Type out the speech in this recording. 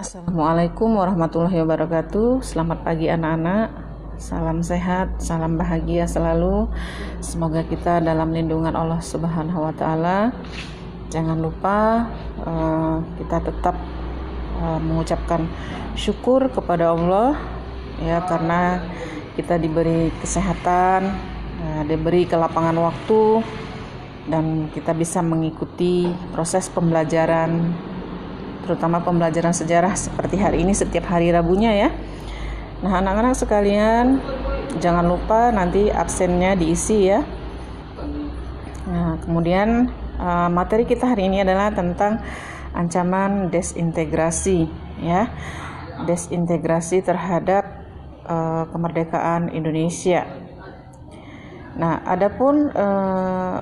Assalamualaikum warahmatullahi wabarakatuh. Selamat pagi anak-anak. Salam sehat, salam bahagia selalu. Semoga kita dalam lindungan Allah Subhanahu wa taala. Jangan lupa uh, kita tetap uh, mengucapkan syukur kepada Allah ya karena kita diberi kesehatan, uh, diberi kelapangan waktu dan kita bisa mengikuti proses pembelajaran terutama pembelajaran sejarah seperti hari ini setiap hari Rabunya ya. Nah, anak-anak sekalian, jangan lupa nanti absennya diisi ya. Nah, kemudian uh, materi kita hari ini adalah tentang ancaman desintegrasi ya. Desintegrasi terhadap uh, kemerdekaan Indonesia. Nah, adapun uh,